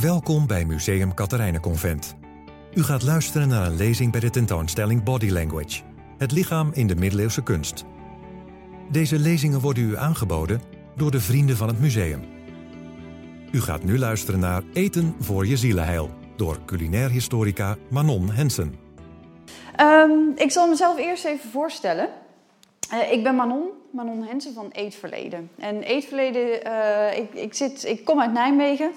Welkom bij Museum Katharijnenconvent. U gaat luisteren naar een lezing bij de tentoonstelling Body Language. Het lichaam in de middeleeuwse kunst. Deze lezingen worden u aangeboden door de vrienden van het museum. U gaat nu luisteren naar Eten voor je zielenheil door culinair historica Manon Hensen. Ehm, ik zal mezelf eerst even voorstellen. Eh, ik ben Manon, Manon Hensen van Eetverleden. En Eetverleden, uh, ik, ik, zit, ik kom uit Nijmegen.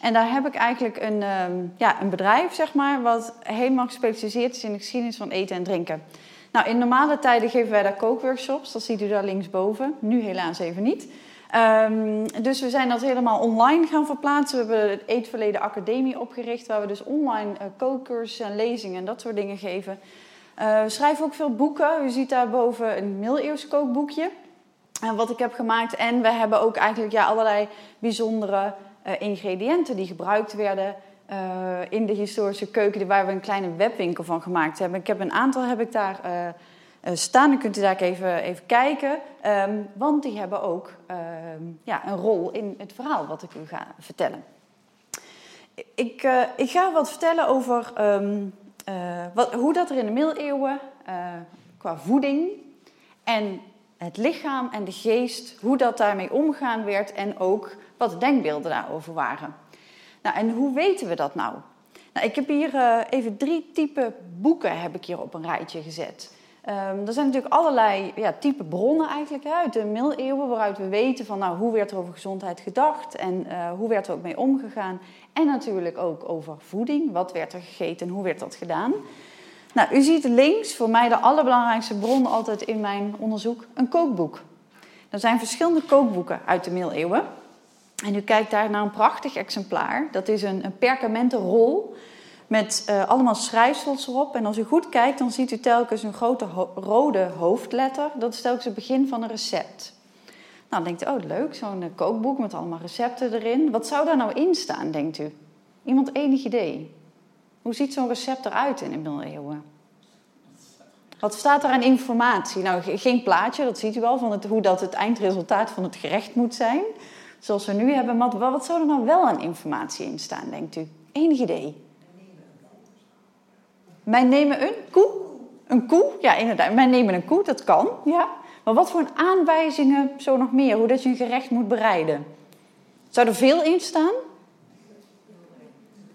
En daar heb ik eigenlijk een, ehm, ja, een bedrijf, zeg maar, wat helemaal gespecialiseerd is in de geschiedenis van eten en drinken. Nou, in normale tijden geven wij daar kookworkshops. Dat ziet u daar linksboven. Nu helaas even niet. Um, dus we zijn dat helemaal online gaan verplaatsen. We hebben de Eetverleden Academie opgericht, waar we dus online uh, en lezingen en dat soort dingen geven. Uh, we schrijven ook veel boeken. U ziet daarboven een middeleeuws kookboekje. Uh, wat ik heb gemaakt. En we hebben ook eigenlijk ja, allerlei bijzondere uh, ingrediënten die gebruikt werden in de historische keuken, waar we een kleine webwinkel van gemaakt hebben. Ik heb een aantal heb ik daar staan. Dan kunt u daar even, even kijken. Um, want die hebben ook um, ja, een rol in het verhaal wat ik u ga vertellen. Ik, ik ga wat vertellen over. Uh, wat, hoe dat er in de middeleeuwen qua voeding en het lichaam en de geest, hoe dat daarmee omgaan werd en ook wat de denkbeelden daarover waren. Nou, en hoe weten we dat nou? nou ik heb hier uh, even drie type boeken heb ik hier op een rijtje gezet. Um, er zijn natuurlijk allerlei ja, type bronnen eigenlijk uit de middeleeuwen waaruit we weten van nou, hoe werd er over gezondheid gedacht en uh, hoe werd er ook mee omgegaan. En natuurlijk ook over voeding, wat werd er gegeten en hoe werd dat gedaan. Nou, u ziet links voor mij de allerbelangrijkste bron altijd in mijn onderzoek een kookboek. Er zijn verschillende kookboeken uit de middeleeuwen. En u kijkt daar naar een prachtig exemplaar. Dat is een, een perkamenten rol met uh, allemaal schrijfsels erop. En als u goed kijkt, dan ziet u telkens een grote rode hoofdletter. Dat is telkens het begin van een recept. Nou, dan denkt u, oh leuk, zo'n uh, kookboek met allemaal recepten erin. Wat zou daar nou in staan, denkt u? Iemand enig idee? Hoe ziet zo'n recept eruit in de middeleeuwen? Wat staat er aan informatie? Nou, geen plaatje, dat ziet u wel, van het, hoe dat het eindresultaat van het gerecht moet zijn. Zoals we nu hebben. Maar wat zou er nou wel aan informatie in staan, denkt u? Enig idee? Wij nemen een koe. Een koe, ja inderdaad. Wij nemen een koe, dat kan. Ja. Maar wat voor aanwijzingen zo nog meer? Hoe dat je een gerecht moet bereiden? Zou er veel in staan?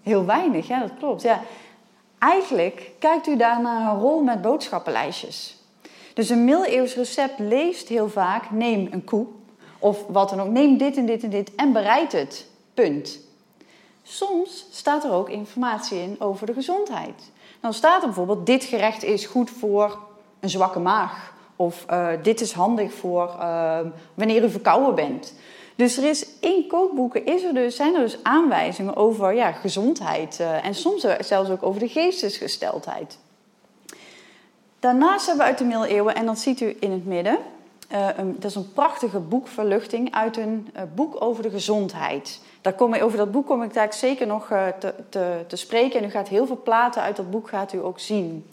Heel weinig, ja, dat klopt. Ja. Eigenlijk kijkt u daar naar een rol met boodschappenlijstjes. Dus een middeleeuws recept leest heel vaak: neem een koe. Of wat dan ook, neem dit en dit en dit en bereid het. Punt. Soms staat er ook informatie in over de gezondheid. Dan staat er bijvoorbeeld: dit gerecht is goed voor een zwakke maag. Of uh, dit is handig voor uh, wanneer u verkouden bent. Dus er is in kookboeken is er dus, zijn er dus aanwijzingen over ja, gezondheid. Uh, en soms zelfs ook over de geestesgesteldheid. Daarnaast hebben we uit de middeleeuwen, en dat ziet u in het midden, een, dat is een prachtige boekverluchting uit een boek over de gezondheid. Daar kom ik, over dat boek kom ik daar zeker nog te, te, te, spreken. En u gaat heel veel platen uit dat boek gaat u ook zien.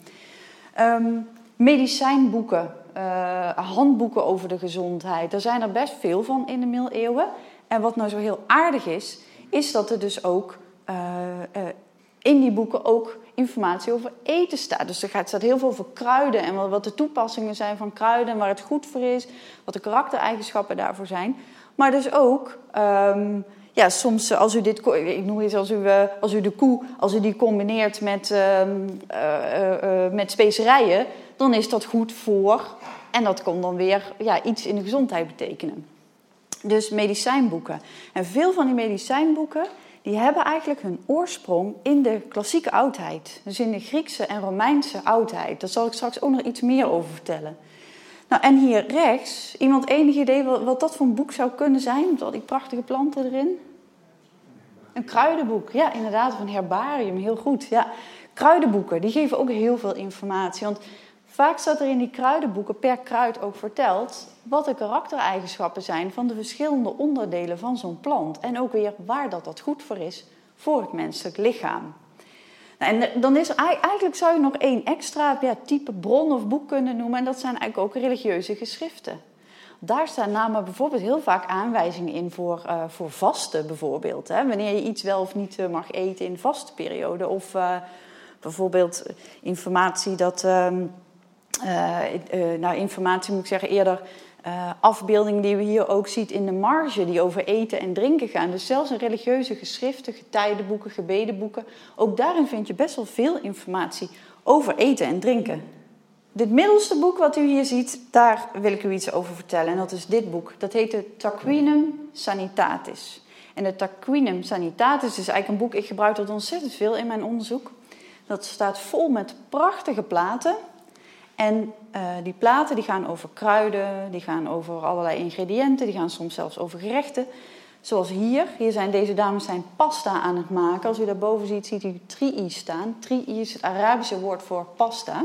Um, medicijnboeken, uh, handboeken over de gezondheid. Daar zijn er best veel van in de middeleeuwen. En wat nou zo heel aardig is, is dat er dus ook uh, uh, in die boeken ook informatie over eten staat. Dus er staat heel veel over kruiden en wat de toepassingen zijn van kruiden en waar het goed voor is, wat de karaktereigenschappen daarvoor zijn. Maar dus ook um, ja, soms als u dit, ik noem het als u, als u de koe, als u die combineert met, uh, met specerijen, dan is dat goed voor. En dat kan dan weer ja, iets in de gezondheid betekenen. Dus medicijnboeken. En veel van die medicijnboeken die hebben eigenlijk hun oorsprong in de klassieke oudheid. Dus in de Griekse en Romeinse oudheid. Daar zal ik straks ook nog iets meer over vertellen. Nou, en hier rechts, iemand enig idee wat, wat dat voor een boek zou kunnen zijn? Met al die prachtige planten erin. Een kruidenboek, ja, inderdaad, of een herbarium, heel goed. Ja. Kruidenboeken, die geven ook heel veel informatie. Want vaak staat er in die kruidenboeken per kruid ook verteld wat de karaktereigenschappen zijn van de verschillende onderdelen van zo'n plant. En ook weer waar dat, dat goed voor is voor het menselijk lichaam. Nou, en dan is eigenlijk zou je nog één extra ja, type bron of boek kunnen noemen. En dat zijn eigenlijk ook religieuze geschriften. Daar staan namelijk bijvoorbeeld heel vaak aanwijzingen in voor, uh, voor vasten bijvoorbeeld. Hè? Wanneer je iets wel of niet uh, mag eten in vaste periode. Of uh, bijvoorbeeld informatie dat... Ehm, nou, informatie moet ik zeggen eerder... afbeeldingen die we hier ook zien in de marge, die over eten en drinken gaan. Dus zelfs in religieuze geschriften, getijdenboeken, gebedenboeken. Ook daarin vind je best wel veel informatie over eten en drinken. Dit middelste boek wat u hier ziet, daar wil ik u iets over vertellen. En dat is dit boek. Dat heet de Taquinum Sanitatis. En de Taquinum Sanitatis is eigenlijk een boek, ik gebruik dat ontzettend veel in mijn onderzoek. Dat staat vol met prachtige platen. En uh, die platen die gaan over kruiden, die gaan over allerlei ingrediënten, die gaan soms zelfs over gerechten. Zoals hier. Hier zijn deze dames zijn pasta aan het maken. Als u daarboven ziet, ziet u tri'i staan. Tri'i is het Arabische woord voor pasta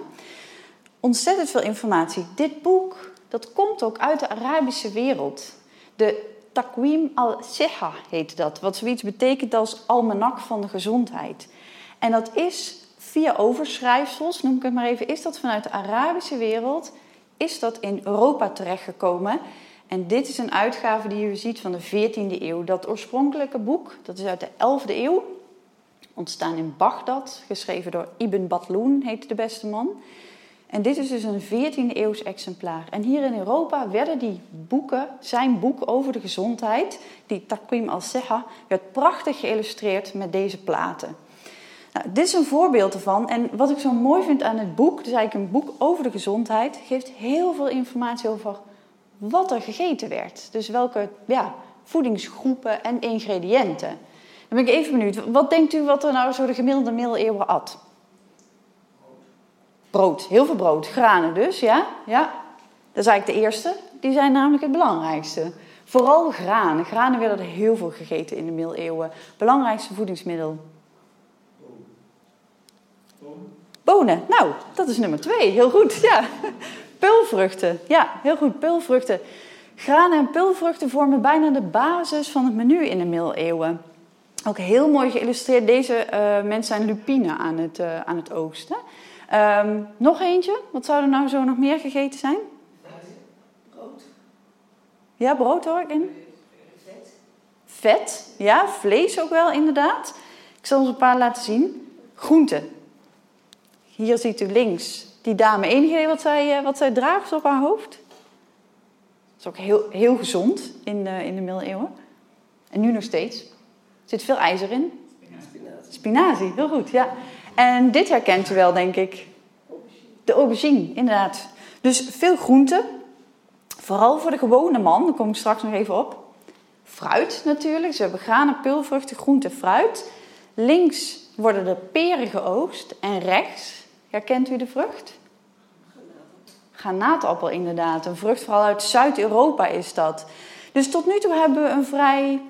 ontzettend veel informatie. Dit boek, dat komt ook uit de Arabische wereld. De Taqwim al-Siha heet dat, wat zoiets betekent als almanak van de gezondheid. En dat is via overschrijfsels, noem ik het maar even, is dat vanuit de Arabische wereld, is dat in Europa terechtgekomen. En dit is een uitgave die u ziet van de 14e eeuw. Dat oorspronkelijke boek, dat is uit de 11e eeuw, ontstaan in Bagdad, geschreven door Ibn Batloon, heette de beste man. En dit is dus een 14e eeuws exemplaar. En hier in Europa werden die boeken, zijn boek over de gezondheid, die Taqwim al-Seha, werd prachtig geïllustreerd met deze platen. Nou, dit is een voorbeeld ervan. En wat ik zo mooi vind aan het boek, dus eigenlijk een boek over de gezondheid, geeft heel veel informatie over wat er gegeten werd. Dus welke ja, voedingsgroepen en ingrediënten. Dan ben ik even benieuwd. Wat denkt u wat er nou zo de gemiddelde middeleeuwen at? Brood, heel veel brood. Granen dus, ja. ja. Dat is eigenlijk de eerste. Die zijn namelijk het belangrijkste. Vooral granen. Granen werden er heel veel gegeten in de middeleeuwen. Belangrijkste voedingsmiddel. Bonen. Nou, dat is nummer twee. Heel goed, ja. Pulvruchten. Ja, heel goed. Pulvruchten. Granen en pulvruchten vormen bijna de basis van het menu in de middeleeuwen. Ook heel mooi geïllustreerd. Deze uh, mensen zijn lupine aan het, uh, aan het oogsten. Um, nog eentje. Wat zou er nou zo nog meer gegeten zijn? Brood. Ja, brood hoor ik in. Vet. Vet, ja. Vlees ook wel, inderdaad. Ik zal ons een paar laten zien. Groenten. Hier ziet u links die dame. Enig idee wat zij, wat zij draagt op haar hoofd? Dat is ook heel, heel gezond in de, in de middeleeuwen. En nu nog steeds. Er zit veel ijzer in. Spinazie. Spinazie, heel goed, ja. En dit herkent u wel, denk ik. De aubergine, inderdaad. Dus veel groenten. Vooral voor de gewone man, daar kom ik straks nog even op. Fruit natuurlijk. Ze hebben granen, pulvruchten, groenten, fruit. Links worden de peren geoogst. En rechts, herkent u de vrucht? Granaatappel, inderdaad. Een vrucht vooral uit Zuid-Europa is dat. Dus tot nu toe hebben we een vrij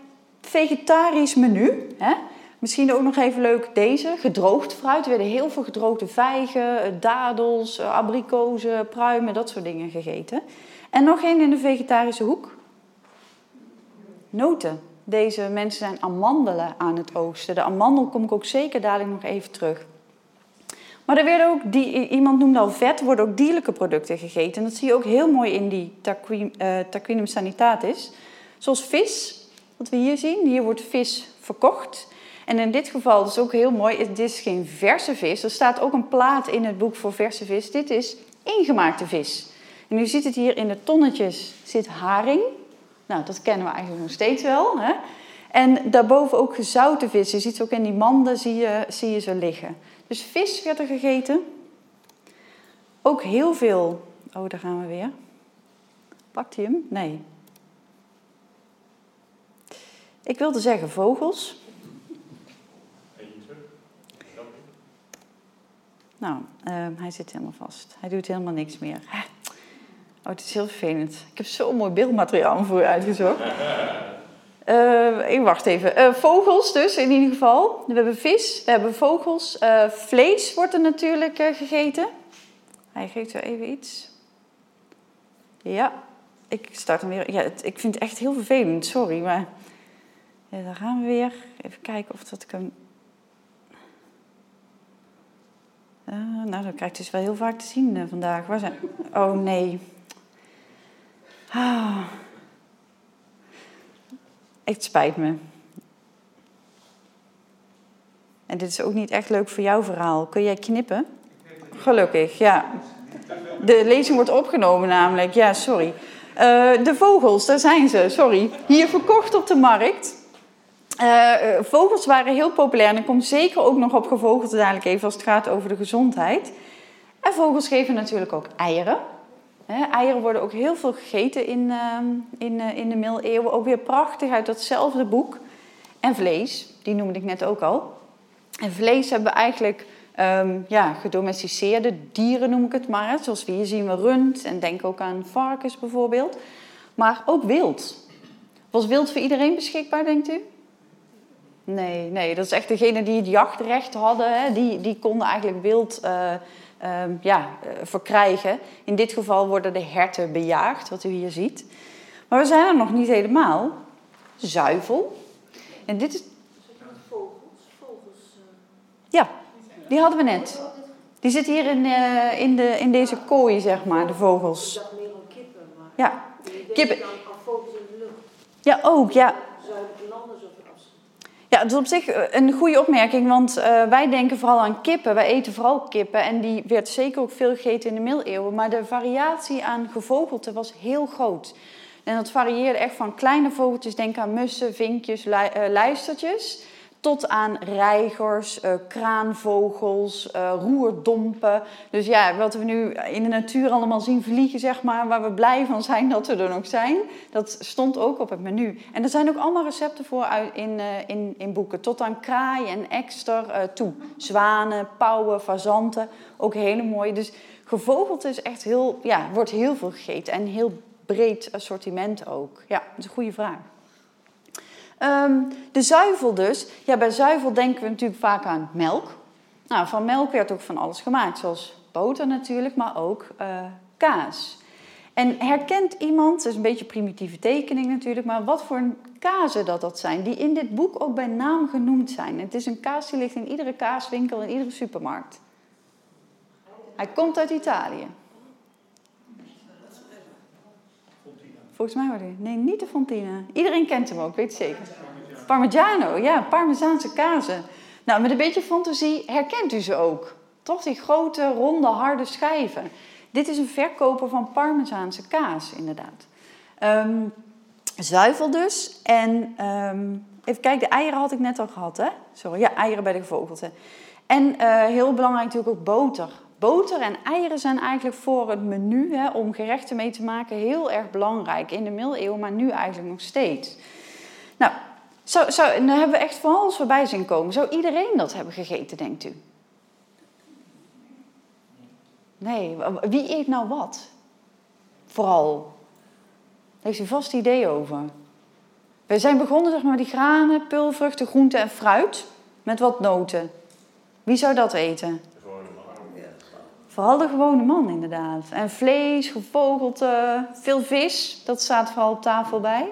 vegetarisch menu. Hè? Misschien ook nog even leuk deze, gedroogd fruit. Er werden heel veel gedroogde vijgen, dadels, abrikozen, pruimen, dat soort dingen gegeten. En nog één in de vegetarische hoek. Noten. Deze mensen zijn amandelen aan het oogsten. De amandel kom ik ook zeker dadelijk nog even terug. Maar er werden ook, die, iemand noemde al vet, worden ook dierlijke producten gegeten. En dat zie je ook heel mooi in die uh, taquinum sanitatis. Zoals vis, wat we hier zien. Hier wordt vis verkocht. En in dit geval, dat is ook heel mooi, dit is geen verse vis. Er staat ook een plaat in het boek voor verse vis. Dit is ingemaakte vis. En u ziet het hier in de tonnetjes zit haring. Nou, dat kennen we eigenlijk nog steeds wel. Hè? En daarboven ook gezouten vis. Je ziet ze ook in die manden, zie je, zie je ze liggen. Dus vis werd er gegeten. Ook heel veel... Oh, daar gaan we weer. Pakt hij hem? Nee. Ik wilde zeggen vogels. Nou, uh, hij zit helemaal vast. Hij doet helemaal niks meer. Oh, het is heel vervelend. Ik heb zo'n mooi beeldmateriaal voor u uitgezocht. Uh, ik wacht even. Uh, vogels dus, in ieder geval. We hebben vis, we hebben vogels. vlees wordt er natuurlijk gegeten. Hij geeft weer even iets. Ja, ik start hem weer. Ja, ik vind het echt heel vervelend, sorry. Maar ja, daar gaan we weer. Even kijken of dat kan nou, dat krijg ik dus wel heel vaak te zien vandaag. Waar zijn... Oh nee. Ah. Het spijt me. En dit is ook niet echt leuk voor jouw verhaal. Kun jij knippen? Gelukkig, ja. De lezing wordt opgenomen namelijk. Ja, sorry. Eh, de vogels, daar zijn ze, sorry. Hier verkocht op de markt. Uh, vogels waren heel populair en ik kom zeker ook nog op gevogelte dadelijk even als het gaat over de gezondheid. En vogels geven natuurlijk ook eieren. Eieren worden ook heel veel gegeten in, uh, in, in de middeleeuwen. Ook weer prachtig uit datzelfde boek. En vlees, die noemde ik net ook al. En vlees hebben we eigenlijk um, ja, gedomesticeerde dieren, noem ik het maar. Zoals we hier zien we rund en denk ook aan varkens bijvoorbeeld. Maar ook wild. Was wild voor iedereen beschikbaar, denkt u? Nee, nee, dat is echt degene die het jachtrecht hadden. Hè, die, die konden eigenlijk wild uh, uh, ja, uh, verkrijgen. In dit geval worden de herten bejaagd, wat u hier ziet. Maar we zijn er nog niet helemaal. Zuivel. En dit is... Vogels, vogels. Ja, die hadden we net. Die zitten hier in, uh, in, de, in deze kooi, zeg maar, de vogels. Ik dacht meer aan kippen, maar... Ja, kippen. aan, vogels in de lucht. Ja, ook, ja. Ja, dat is op zich eh, een goede opmerking, want uh, wij denken vooral aan kippen. Wij eten vooral kippen en die werd zeker ook veel gegeten in de middeleeuwen. Maar de variatie aan gevogelte was heel groot. En dat varieerde echt van kleine vogeltjes, denk aan mussen, vinkjes, uh, luistertjes... tot aan reigers, kraanvogels, roerdompen. Dus ja, wat we nu in de natuur allemaal zien vliegen, zeg maar... waar we blij van zijn dat we er nog zijn... dat stond ook op het menu. En er zijn ook allemaal recepten voor in, in, in boeken. Tot aan kraai en ekster toe. Zwanen, pauwen, fazanten, ook hele mooie. Dus gevogelte is echt heel, ja, wordt heel veel gegeten en heel breed assortiment ook. Ja, dat is een goede vraag. Um, de zuivel dus. Ja, bij zuivel denken we natuurlijk vaak aan melk. Nou, van melk werd ook van alles gemaakt, zoals boter natuurlijk, maar ook uh, kaas. En herkent iemand, het is een beetje primitieve tekening natuurlijk, maar wat voor kazen dat dat zijn, die in dit boek ook bij naam genoemd zijn. Het is een kaas die ligt in iedere kaaswinkel, in iedere supermarkt. Hij komt uit Italië. Volgens mij. Nee, niet de Fontina. Iedereen kent hem ook, weet je zeker. Parmigiano, ja, Parmezaanse kazen. Nou, met een beetje fantasie herkent u ze ook. Toch die grote, ronde, harde schijven. Dit is een verkoper van Parmezaanse kaas, inderdaad. Um, zuivel dus. En um, even kijken, de eieren had ik net al gehad, hè? Sorry, ja, eieren bij de gevogelte. En uh, heel belangrijk natuurlijk ook boter. Boter en eieren zijn eigenlijk voor het menu, hè, om gerechten mee te maken, heel erg belangrijk. In de middeleeuwen, maar nu eigenlijk nog steeds. Nou, zo, zo, dan hebben we echt van alles voorbij zien komen. Zou iedereen dat hebben gegeten, denkt u? Nee, wie eet nou wat? Vooral. Daar heeft u vast idee over. We zijn begonnen zeg maar, die granen, pulvruchten, groenten en fruit. Met wat noten. Wie zou dat eten? Vooral de gewone man, inderdaad. En vlees, gevogelte, veel vis. Dat staat vooral op tafel bij.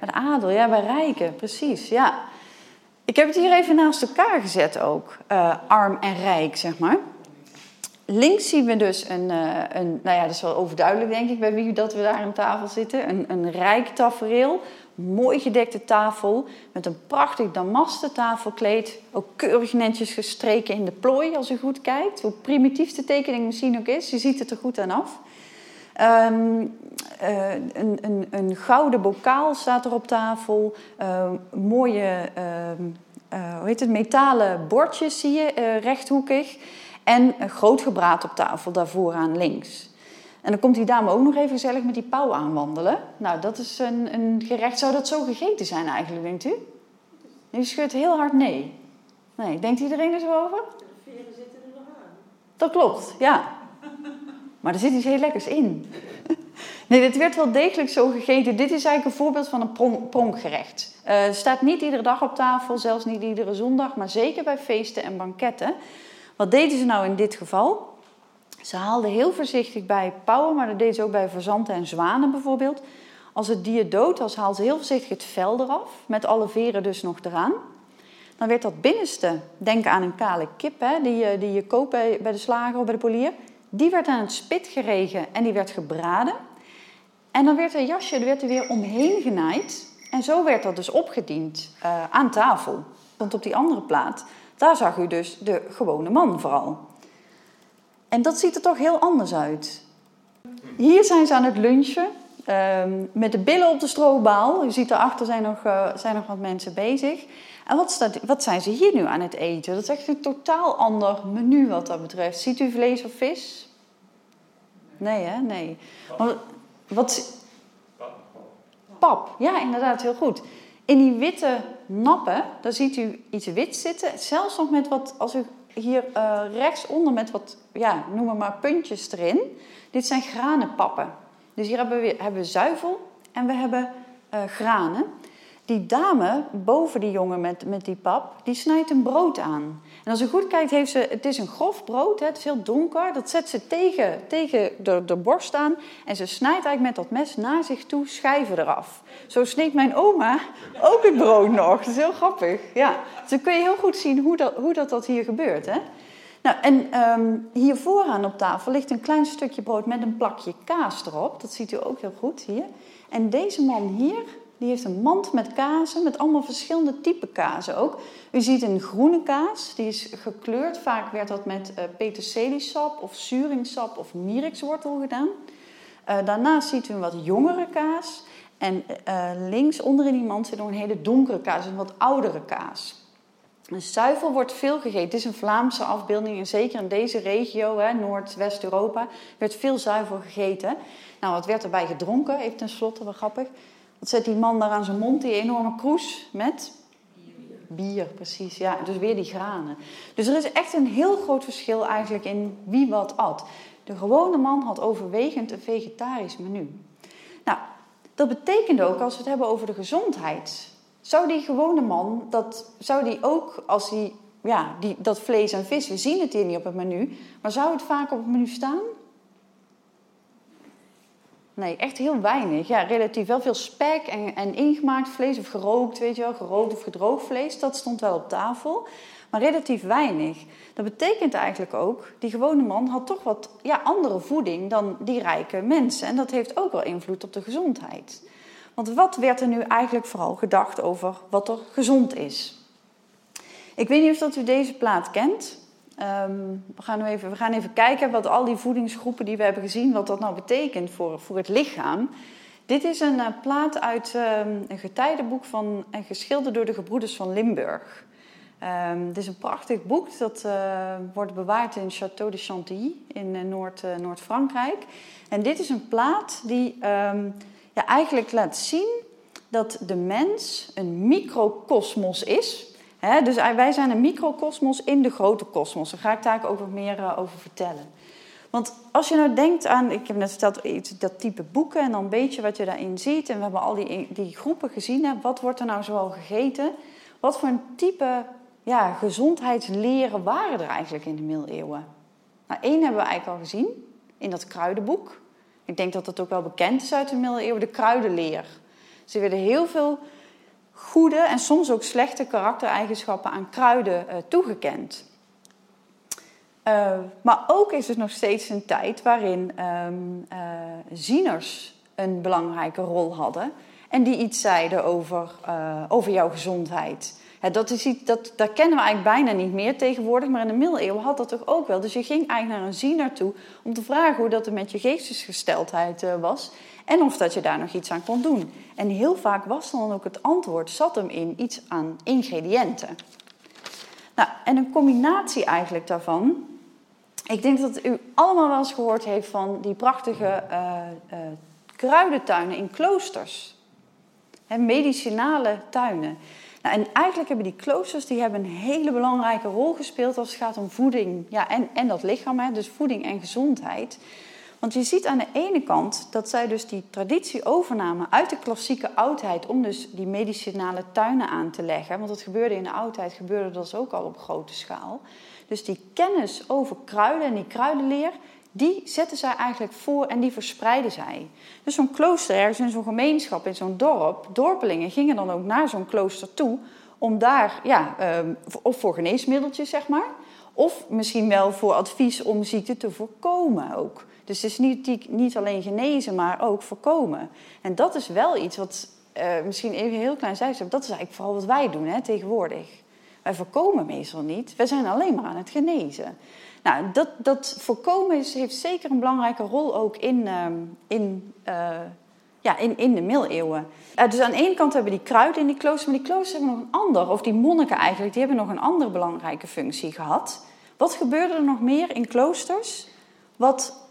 Bij de adel, ja, bij rijken, precies, ja. Ik heb het hier even naast elkaar gezet ook. Uh, arm en rijk, zeg maar. Links zien we dus een, uh, een, nou ja, dat is wel overduidelijk denk ik bij wie dat we daar aan tafel zitten. Een, een rijk tafereel, mooi gedekte tafel met een prachtig damasten tafelkleed. Ook keurig netjes gestreken in de plooi als u goed kijkt. Hoe primitief de tekening misschien ook is, je ziet het er goed aan af. Um, uh, een, een, een, gouden bokaal staat er op tafel. Uh, mooie, uh, hoe heet het, metalen bordjes zie je, rechthoekig. En een groot gebraad op tafel daarvoor aan links. En dan komt die dame ook nog even gezellig met die pauw aanwandelen. Nou, dat is een, een gerecht. Zou dat zo gegeten zijn eigenlijk, denkt u? U schudt heel hard nee. Nee, denkt iedereen er zo over? De veren zitten er nog aan. Dat klopt, ja. Maar er zit iets heel lekkers in. Nee, dit werd wel degelijk zo gegeten. Dit is eigenlijk een voorbeeld van een pronk pronkgerecht. Het staat niet iedere dag op tafel, zelfs niet iedere zondag, maar zeker bij feesten en banketten. Wat deden ze nou in dit geval? Ze haalden heel voorzichtig bij pauwen, maar dat deden ze ook bij verzanten en zwanen bijvoorbeeld. Als het dier dood was, haalden ze heel voorzichtig het vel eraf, met alle veren dus nog eraan. Dan werd dat binnenste, denk aan een kale kip, hè, die, je, die je koopt bij de slager of bij de polier. Die werd aan het spit geregen en die werd gebraden. En dan werd er jasje er werd er weer omheen genaaid. En zo werd dat dus opgediend eh, aan tafel. Want op die andere plaat, daar zag u dus de gewone man vooral. En dat ziet er toch heel anders uit. Hier zijn ze aan het lunchen. ehm, met de billen op de strobaal. U ziet daarachter zijn nog, eh, zijn nog wat mensen bezig. En wat, staat, wat zijn ze hier nu aan het eten? Dat is echt een totaal ander menu wat dat betreft. Ziet u vlees of vis? Nee, hè? Nee. Maar wat, pap, ja, inderdaad, heel goed. In die witte nappen, daar ziet u iets wit zitten. Zelfs nog met wat, als u hier eh, rechtsonder met wat, ja, noem maar, puntjes erin. Dit zijn granenpappen. Dus hier hebben we, hebben zuivel en we hebben eh, granen. Die dame boven die jongen met, met die pap, die snijdt een brood aan. En als u goed kijkt, heeft ze, het is een grof brood, het is heel donker. Dat zet ze tegen, tegen de, de borst aan. En ze snijdt eigenlijk met dat mes naar zich toe schijven eraf. Zo sneed mijn oma ook het brood nog. Dat is heel grappig. Ja. Dus dan kun je heel goed zien hoe dat, hoe dat, dat hier gebeurt. Hè? Nou, en ehm, hier vooraan op tafel ligt een klein stukje brood met een plakje kaas erop. Dat ziet u ook heel goed hier. En deze man hier, die heeft een mand met kazen, met allemaal verschillende typen kazen ook. U ziet een groene kaas, die is gekleurd. Vaak werd dat met uh, peterseliesap of suringsap of mierikswortel gedaan. Uh, daarnaast ziet u een wat jongere kaas. En uh, links onder in die mand zit nog een hele donkere kaas, een wat oudere kaas. Zuivel wordt veel gegeten. Het is een Vlaamse afbeelding en zeker in deze regio, Noord-West-Europa, werd veel zuivel gegeten. Nou, wat werd erbij gedronken? Even tenslotte, wel grappig. Wat zet die man daar aan zijn mond, die enorme kroes met? Bier. Precies. Ja, dus weer die granen. Dus er is echt een heel groot verschil eigenlijk in wie wat at. De gewone man had overwegend een vegetarisch menu. Nou, dat betekende ook, als we het hebben over de gezondheid, zou die gewone man, dat, zou die ook als hij, ja, die, dat vlees en vis, we zien het hier niet op het menu, maar zou het vaak op het menu staan? Nee, echt heel weinig. Ja, relatief wel veel spek en, en ingemaakt vlees of gerookt, weet je wel, gerookt of gedroogd vlees, dat stond wel op tafel. Maar relatief weinig. Dat betekent eigenlijk ook, die gewone man had toch wat ja, andere voeding dan die rijke mensen. En dat heeft ook wel invloed op de gezondheid. Want wat werd er nu eigenlijk vooral gedacht over wat er gezond is? Ik weet niet of dat u deze plaat kent. Um, we, gaan nu even, we gaan even kijken wat al die voedingsgroepen die we hebben gezien, wat dat nou betekent voor, voor het lichaam. Dit is een uh, plaat uit um, een getijdenboek van, en geschilderd door de gebroeders van Limburg. Um, het is een prachtig boek dat uh, wordt bewaard in Château de Chantilly in uh, Noord, Noord-Frankrijk. En dit is een plaat die ja, eigenlijk laat zien dat de mens een microcosmos is. Dus wij zijn een microcosmos in de grote kosmos. Daar ga ik daar ook wat meer uh, over vertellen. Want als je nou denkt aan, ik heb net verteld, dat type boeken en dan een beetje wat je daarin ziet. En we hebben al die, die groepen gezien. Hè, wat wordt er nou zoal gegeten? Wat voor een type ja, gezondheidsleren waren er eigenlijk in de middeleeuwen? Nou, één hebben we eigenlijk al gezien in dat kruidenboek. Ik denk dat dat ook wel bekend is uit de middeleeuwen, de kruidenleer. Ze werden heel veel goede en soms ook slechte karaktereigenschappen aan kruiden uh, toegekend. Uh, maar ook is het nog steeds een tijd waarin um, uh, zieners een belangrijke rol hadden en die iets zeiden over, over jouw gezondheid. Ja, dat, is dat kennen we eigenlijk bijna niet meer tegenwoordig, maar in de middeleeuwen had dat toch ook wel. Dus je ging eigenlijk naar een ziener toe om te vragen hoe dat er met je geestesgesteldheid was. En of dat je daar nog iets aan kon doen. En heel vaak was dan ook het antwoord, zat hem in iets aan ingrediënten. Nou, en een combinatie eigenlijk daarvan. Ik denk dat u allemaal wel eens gehoord heeft van die prachtige uh, uh, kruidentuinen in kloosters. Medicinale tuinen. Nou, en eigenlijk hebben die kloosters die hebben een hele belangrijke rol gespeeld als het gaat om voeding ja, en, en dat lichaam, hè, dus voeding en gezondheid. Want je ziet aan de ene kant dat zij dus die traditie overnamen uit de klassieke oudheid om dus die medicinale tuinen aan te leggen. Want dat gebeurde in de oudheid, gebeurde dat ook al op grote schaal. Dus die kennis over kruiden en die kruidenleer, die zetten zij eigenlijk voor en die verspreiden zij. Dus zo'n klooster ergens in zo'n gemeenschap, in zo'n dorp, dorpelingen gingen dan ook naar zo'n klooster toe om daar, ja, of voor geneesmiddeltjes zeg maar, Of misschien wel voor advies om ziekte te voorkomen ook. Dus het is niet, niet alleen genezen, maar ook voorkomen. En dat is wel iets wat uh, misschien even heel klein zijstap. Dat is eigenlijk vooral wat wij doen hè, tegenwoordig. Wij voorkomen meestal niet. Wij zijn alleen maar aan het genezen. Nou, dat, dat voorkomen heeft zeker een belangrijke rol ook in, uh, in, uh, ja, in, in de middeleeuwen. Uh, dus aan de ene kant hebben die kruiden in die kloosters, maar die kloosters hebben nog een ander, of die monniken eigenlijk, die hebben nog een andere belangrijke functie gehad. Wat gebeurde er nog meer in kloosters? Wat,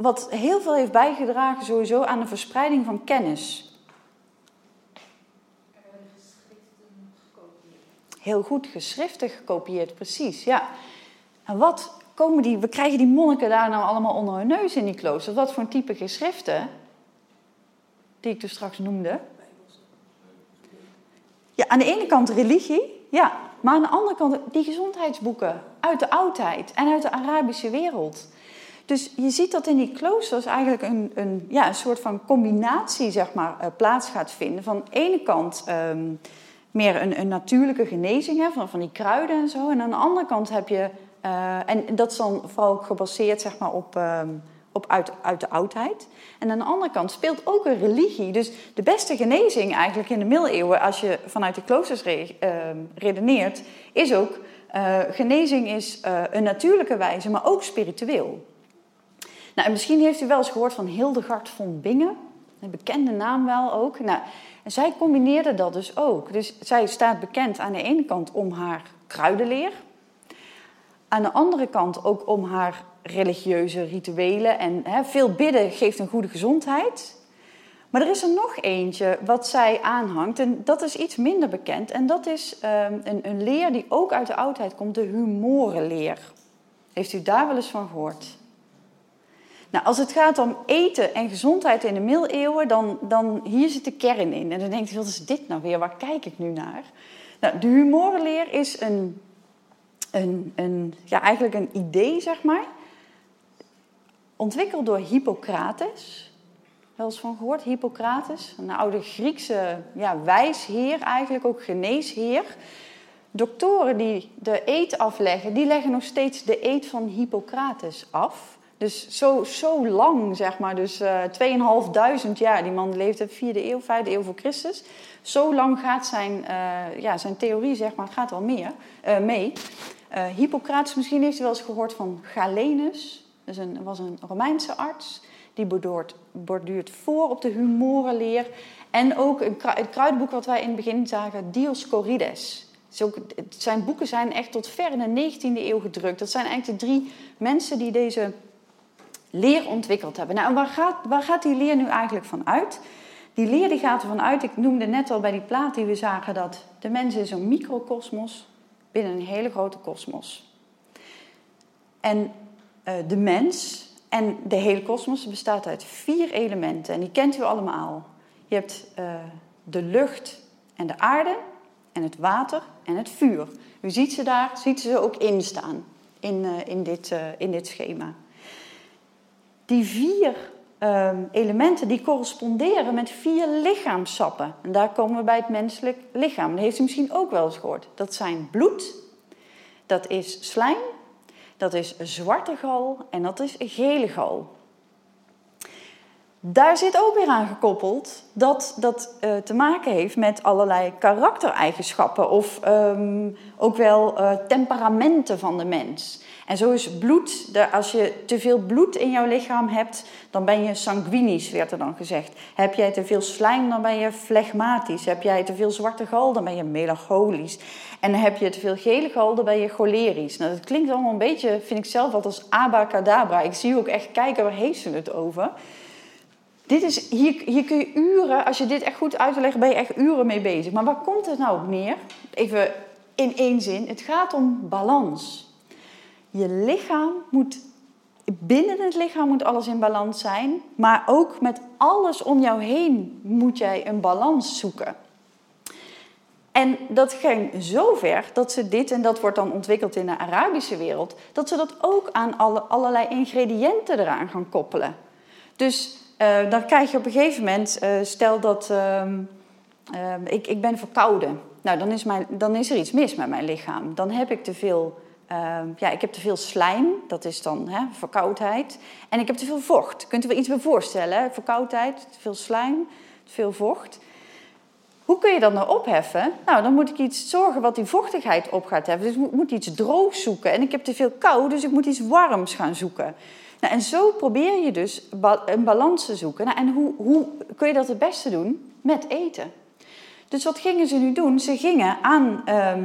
wat heel veel heeft bijgedragen sowieso aan de verspreiding van kennis. Heel goed, geschriften gekopieerd, precies, ja. En wat komen die, we krijgen die monniken daar nou allemaal onder hun neus in die kloosters? Wat voor een type geschriften? Die ik dus straks noemde. Ja, aan de ene kant religie, ja. Maar aan de andere kant die gezondheidsboeken uit de oudheid en uit de Arabische wereld. Dus je ziet dat in die kloosters eigenlijk een, een, ja, een soort van combinatie zeg maar, uh, plaats gaat vinden. Van de ene kant um, meer een, een, natuurlijke genezing hè, van, van die kruiden en zo. En aan de andere kant heb je, uh, en dat is dan vooral gebaseerd zeg maar, op, um, op uit, uit de oudheid. En aan de andere kant speelt ook een religie. Dus de beste genezing eigenlijk in de middeleeuwen, als je vanuit de kloosters uh, redeneert, is ook uh, genezing is een natuurlijke wijze, maar ook spiritueel. Nou, en misschien heeft u wel eens gehoord van Hildegard von Bingen, een bekende naam wel ook. Nou, en zij combineerde dat dus ook. Dus zij staat bekend aan de ene kant om haar kruidenleer, aan de andere kant ook om haar religieuze rituelen. En veel bidden geeft een goede gezondheid. Maar er is er nog eentje wat zij aanhangt, en dat is iets minder bekend. En dat is um, een, een, leer die ook uit de oudheid komt, de humorenleer. Heeft u daar wel eens van gehoord? Nou, als het gaat om eten en gezondheid in de middeleeuwen, dan, dan hier zit de kern in. En dan denkt u, wat is dit nou weer? Waar kijk ik nu naar? Nou, de humorenleer is een, een, een, ja, eigenlijk een idee, zeg maar. Ontwikkeld door Hippocrates. Wel eens van gehoord, Hippocrates. Een oude Griekse ja, wijsheer, eigenlijk ook geneesheer. Doktoren die de eet afleggen, die leggen nog steeds de eet van Hippocrates af. Dus zo, zo lang, zeg maar, dus uh, 2.500 jaar. Die man leefde 4e eeuw, 5e eeuw voor Christus. Zo lang gaat zijn, uh, ja, zijn theorie, zeg maar, gaat wel meer, uh, mee. Hippocrates, misschien heeft u wel eens gehoord van Galenus. Dat was een Romeinse arts. Die borduurt, borduurt voor op de humorenleer. En ook een, het kruidenboek wat wij in het begin zagen, Dioscorides. Zijn boeken zijn echt tot ver in de 19e eeuw gedrukt. Dat zijn eigenlijk de drie mensen die deze leer ontwikkeld hebben. Nou, waar gaat, waar gaat die leer nu eigenlijk van uit? Die leer die gaat ervan uit, ik noemde net al bij die plaat die we zagen, dat de mens is een microkosmos binnen een hele grote kosmos. En uh, de mens en de hele kosmos bestaat uit vier elementen. En die kent u allemaal. Je hebt uh, de lucht en de aarde, en het water en het vuur. U ziet ze daar, ziet ze ook in staan in, uh, in, dit, in dit schema. Die vier um, elementen die corresponderen met vier lichaamsappen. En daar komen we bij het menselijk lichaam. Dat heeft u misschien ook wel eens gehoord. Dat zijn bloed, dat is slijm, dat is zwarte gal en dat is gele gal. Daar zit ook weer aan gekoppeld dat dat uh, te maken heeft met allerlei karaktereigenschappen of um, ook wel uh, temperamenten van de mens. En zo is bloed, als je te veel bloed in jouw lichaam hebt, dan ben je sanguinisch, werd er dan gezegd. Heb jij te veel slijm, dan ben je flegmatisch. Heb jij te veel zwarte gal, dan ben je melancholisch. En heb je te veel gele gal, dan ben je cholerisch. Nou, dat klinkt allemaal een beetje, vind ik zelf wat als abacadabra. Ik zie ook echt kijken, waar heeft ze het over? Dit is, hier, hier kun je uren, als je dit echt goed uit wil leggen, ben je echt uren mee bezig. Maar waar komt het nou op neer? Even in één zin. Het gaat om balans. Je lichaam moet, binnen het lichaam moet alles in balans zijn, maar ook met alles om jou heen moet jij een balans zoeken. En dat ging zo ver dat ze dit, en dat wordt dan ontwikkeld in de Arabische wereld, dat ze dat ook aan alle, allerlei ingrediënten eraan gaan koppelen. Dus uh, dan krijg je op een gegeven moment, uh, stel dat uh, ik, ik ben verkouden. Nou, dan is, mijn, dan is er iets mis met mijn lichaam. Dan heb ik te veel ehm, ja, ik heb te veel slijm, dat is dan hè, verkoudheid. En ik heb te veel vocht. Kunt u wel iets bij voorstellen? Verkoudheid, te veel slijm, te veel vocht. Hoe kun je dat nou opheffen? Nou, dan moet ik iets zorgen wat die vochtigheid op gaat heffen. Dus ik moet, iets droogs zoeken. En ik heb te veel kou, dus ik moet iets warms gaan zoeken. Nou, en zo probeer je dus een balans te zoeken. Nou, en hoe, hoe kun je dat het beste doen? Met eten. Dus wat gingen ze nu doen? Ze gingen aan ehm,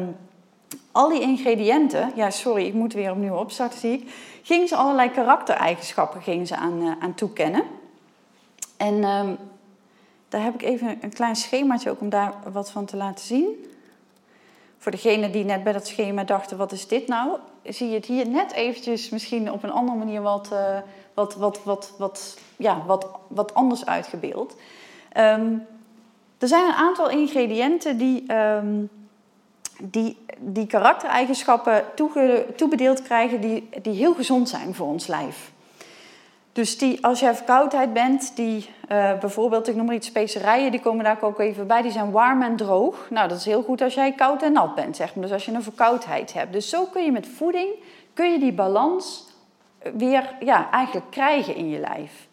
al die ingrediënten... Ja, sorry, ik moet weer opnieuw opstarten, zie ik. Gingen ze allerlei karaktereigenschappen gingen ze aan, eh, aan toekennen. En ehm, daar heb ik even een klein schemaatje ook om daar wat van te laten zien. Voor degenen die net bij dat schema dachten, wat is dit nou? Zie je het hier net eventjes misschien op een andere manier wat, eh, wat, wat, wat, wat, ja, wat, wat anders uitgebeeld. Ehm, er zijn een aantal ingrediënten die, ehm, die, die karaktereigenschappen toebedeeld krijgen die, die heel gezond zijn voor ons lijf. Dus die, als jij verkoudheid bent, die eh, bijvoorbeeld, ik noem maar iets, specerijen, die komen daar ook even bij, die zijn warm en droog. Nou, dat is heel goed als jij koud en nat bent, zeg maar. Dus als je een verkoudheid hebt. Dus zo kun je met voeding, kun je die balans weer, ja, eigenlijk krijgen in je lijf.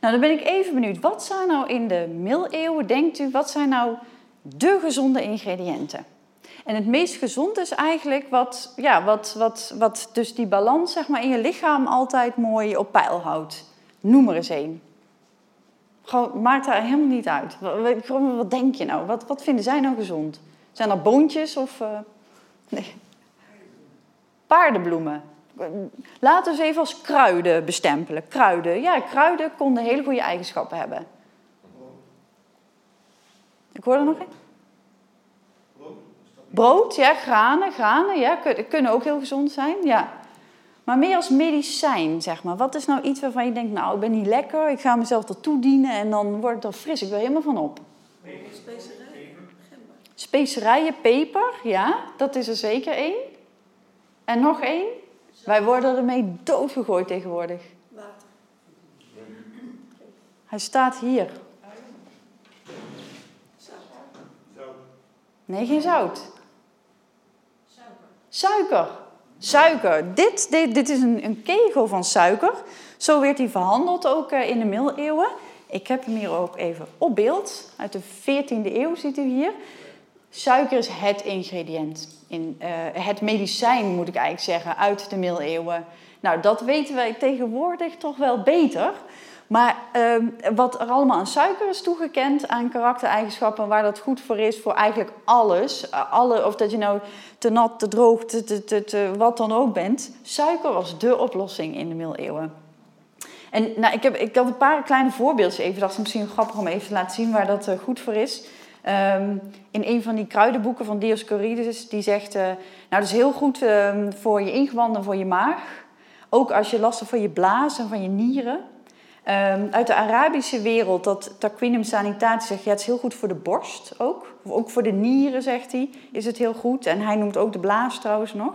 Nou, dan ben ik even benieuwd, wat zijn nou in de middeleeuwen, denkt u, wat zijn nou de gezonde ingrediënten? En het meest gezond is eigenlijk wat, ja, wat, wat, wat dus die balans zeg maar, in je lichaam altijd mooi op peil houdt. Noem er eens één. Maakt daar helemaal niet uit. Wat, wat denk je nou? Wat, wat vinden zij nou gezond? Zijn dat boontjes of... eh, nee. Paardenbloemen. Laten we ze even als kruiden bestempelen. Kruiden. Ja, kruiden konden hele goede eigenschappen hebben. Ik hoor er nog één. Brood, ja, granen, granen, ja, kun- kunnen ook heel gezond zijn, ja. Maar meer als medicijn, zeg maar. Wat is nou iets waarvan je denkt, nou, ik ben niet lekker, ik ga mezelf dat toedienen en dan word ik er fris, ik wil helemaal van op. Specerij. Gember. Specerijen, peper, ja, dat is er zeker één. En nog één. Wij worden ermee doodgegooid tegenwoordig. Water. Hij staat hier. Zout. Nee, geen zout. Suiker. Suiker. Dit, dit, is een, een kegel van suiker. Zo werd hij verhandeld ook eh, in de middeleeuwen. Ik heb hem hier ook even op beeld. Uit de 14e eeuw ziet u hier. Suiker is het ingrediënt. In, eh, het medicijn moet ik eigenlijk zeggen, uit de middeleeuwen. Nou, dat weten wij tegenwoordig toch wel beter. Maar ehm, wat er allemaal aan suiker is toegekend, aan karaktereigenschappen, waar dat goed voor is, voor eigenlijk alles. eh, Alle, of dat je nou te nat, te droog, te, wat dan ook bent. Suiker was dé oplossing in de middeleeuwen. En nou, ik, heb, ik had een paar kleine voorbeeldjes even. Dat is misschien grappig om even te laten zien waar dat eh, goed voor is. Ehm, in een van die kruidenboeken van Dioscorides, die zegt... eh, nou, dat is heel goed ehm, voor je ingewanden, voor je maag. Ook als je last hebt van je blaas en van je nieren. Ehm, uit de Arabische wereld, dat Tarquinium Sanitatis zegt... ja, het is heel goed voor de borst ook. Ook voor de nieren, zegt hij, is het heel goed. En hij noemt ook de blaas trouwens nog.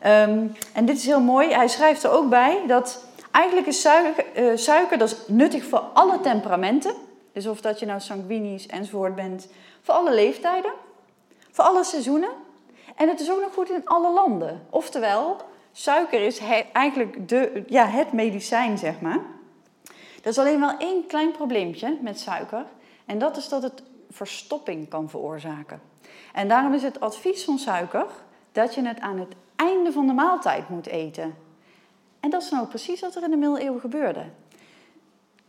Ehm, en dit is heel mooi. Hij schrijft er ook bij dat eigenlijk is suiker, eh, suiker dat is nuttig voor alle temperamenten. Dus of dat je nou sanguinisch enzovoort bent. Voor alle leeftijden. Voor alle seizoenen. En het is ook nog goed in alle landen. Oftewel, suiker is eigenlijk de, ja, het medicijn, zeg maar. Er is alleen wel één klein probleempje met suiker. En dat is dat het verstopping kan veroorzaken. En daarom is het advies van suiker dat je het aan het einde van de maaltijd moet eten. En dat is nou precies wat er in de middeleeuwen gebeurde.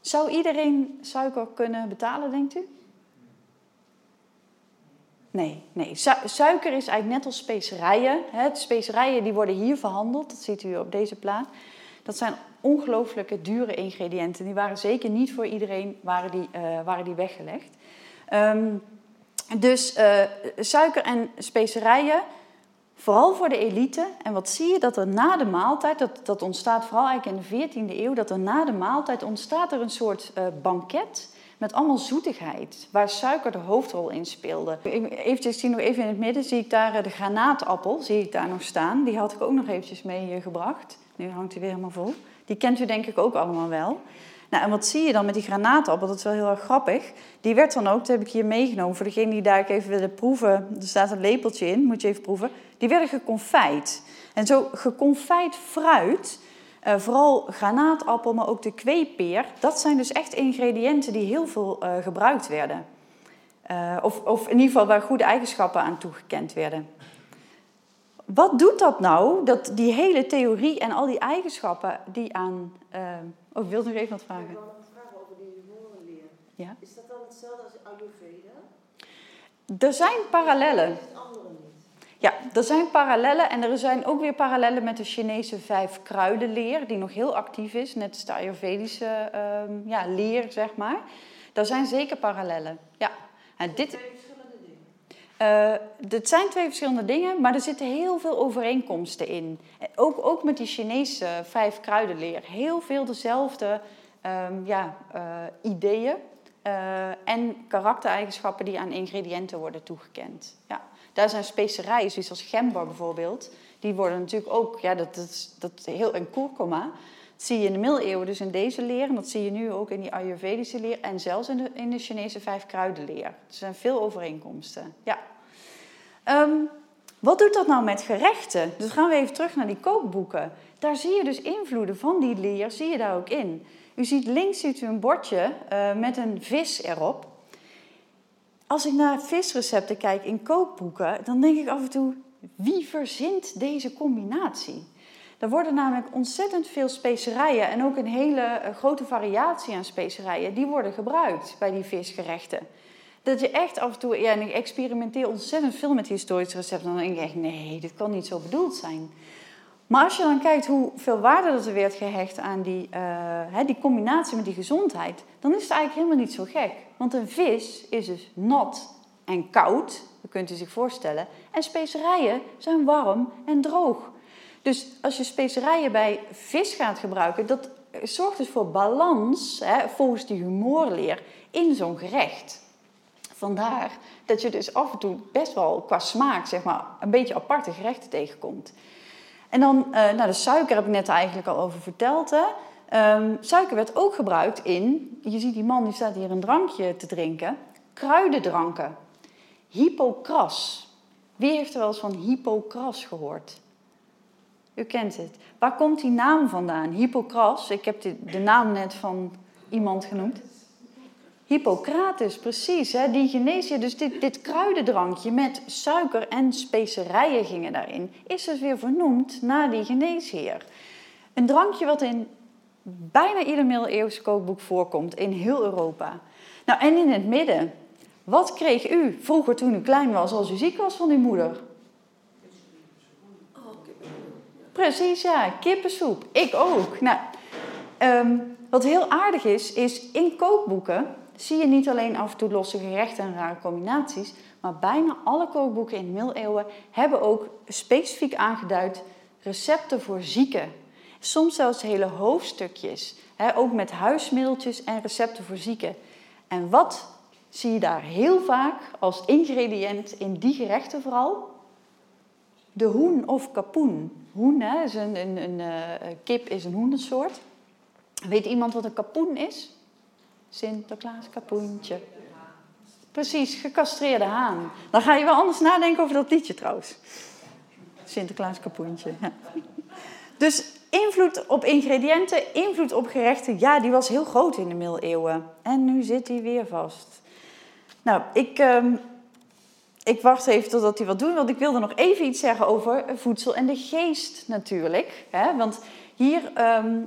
Zou iedereen suiker kunnen betalen, denkt u? Nee, nee. Su- suiker is eigenlijk net als specerijen. Hè. Specerijen die worden hier verhandeld, dat ziet u op deze plaat. Dat zijn ongelooflijke dure ingrediënten. Die waren zeker niet voor iedereen waren die, eh, waren die weggelegd. Ehm, dus eh, suiker en specerijen, vooral voor de elite. En wat zie je? Dat er na de maaltijd, dat, dat ontstaat vooral eigenlijk in de 14e eeuw, dat er na de maaltijd ontstaat er een soort eh, banket met allemaal zoetigheid, waar suiker de hoofdrol in speelde. Eventjes, zie nog even in het midden, zie ik daar de granaatappel, zie ik daar nog staan. Die had ik ook nog eventjes meegebracht. Nu hangt hij weer helemaal vol. Die kent u denk ik ook allemaal wel. Nou, en wat zie je dan met die granaatappel? Dat is wel heel erg grappig. Die werd dan ook, dat heb ik hier meegenomen, voor degenen die daar even willen proeven. Er staat een lepeltje in, moet je even proeven. die werden geconfijt. En zo geconfijt fruit, eh, vooral granaatappel, maar ook de kweepeer, dat zijn dus echt ingrediënten die heel veel eh, gebruikt werden. Eh, of, of in ieder geval waar goede eigenschappen aan toegekend werden. Wat doet dat nou, dat die hele theorie en al die eigenschappen die aan... eh, oh, ik wilde nog even wat Ik vragen. wil nog vragen over die humorenleer. Ja? Is dat dan hetzelfde als Ayurveda? Er zijn parallellen. Ja, er zijn parallellen en er zijn ook weer parallellen met de Chinese vijf kruidenleer, die nog heel actief is, net als de Ayurvedische ehm, ja, leer, zeg maar. Daar zijn zeker parallellen. Ja, en dit. Eh, het zijn twee verschillende dingen, maar er zitten heel veel overeenkomsten in. En Ook, ook met die Chinese vijf kruidenleer. Heel veel dezelfde ehm, ja, eh, ideeën eh, en karaktereigenschappen die aan ingrediënten worden toegekend. Ja. Daar zijn specerijen, zoals als gember bijvoorbeeld, die worden natuurlijk ook, ja, dat, dat, dat heel, en kurkuma, zie je in de middeleeuwen dus in deze leer, en dat zie je nu ook in die Ayurvedische leer en zelfs in de, in de Chinese vijf kruidenleer. Er zijn veel overeenkomsten, ja. Ehm, wat doet dat nou met gerechten? Dus gaan we even terug naar die kookboeken. Daar zie je dus invloeden van die leer, zie je daar ook in. U ziet links ziet u een bordje eh, met een vis erop. Als ik naar visrecepten kijk in kookboeken, dan denk ik af en toe, wie verzint deze combinatie? Er worden namelijk ontzettend veel specerijen en ook een hele eh, grote variatie aan specerijen, die worden gebruikt bij die visgerechten. Dat je echt af en toe, ja, en experimenteer ontzettend veel met historische recepten, dan denk ik nee, dit kan niet zo bedoeld zijn. Maar als je dan kijkt hoeveel waarde dat er werd gehecht aan die, eh, die combinatie met die gezondheid, dan is het eigenlijk helemaal niet zo gek. Want een vis is dus nat en koud, dat kunt u zich voorstellen. En specerijen zijn warm en droog. Dus als je specerijen bij vis gaat gebruiken, dat zorgt dus voor balans, hè, volgens die humorleer, in zo'n gerecht. Vandaar dat je dus af en toe best wel qua smaak, zeg maar, een beetje aparte gerechten tegenkomt. En dan, eh, nou, de suiker heb ik net eigenlijk al over verteld. Hè. Ehm, suiker werd ook gebruikt in, je ziet die man die staat hier een drankje te drinken, kruidendranken. Hippocras. Wie heeft er wel eens van Hippocras gehoord? U kent het. Waar komt die naam vandaan? Hippocras, ik heb de, de naam net van iemand genoemd. Hippocrates, precies. Hè? Die geneesheer, dus dit, dit kruidendrankje met suiker en specerijen gingen daarin, is dus weer vernoemd naar die geneesheer. Een drankje wat in bijna ieder middeleeuwse kookboek voorkomt in heel Europa. Nou, en in het midden, wat kreeg u vroeger toen u klein was als u ziek was van uw moeder? Oh, kippenvel. Precies, ja, kippensoep. Ik ook. Nou, ehm, wat heel aardig is, is in kookboeken zie je niet alleen af en toe losse gerechten en rare combinaties, maar bijna alle kookboeken in de middeleeuwen hebben ook specifiek aangeduid recepten voor zieken. Soms zelfs hele hoofdstukjes, ook met huismiddeltjes en recepten voor zieken. En wat zie je daar heel vaak als ingrediënt in die gerechten vooral? De hoen of kapoen. Hoen is een, een, een eh, kip is een hoendersoort. Weet iemand wat een kapoen is? Sinterklaas kapoentje. Precies, gecastreerde haan. Dan ga je wel anders nadenken over dat liedje trouwens. Sinterklaas kapoentje. Ja. Dus invloed op ingrediënten, invloed op gerechten, ja, die was heel groot in de middeleeuwen. En nu zit hij weer vast. Nou, ik, ehm, ik wacht even totdat hij wat doet, want ik wilde nog even iets zeggen over voedsel en de geest natuurlijk. Hè? Want hier, ehm,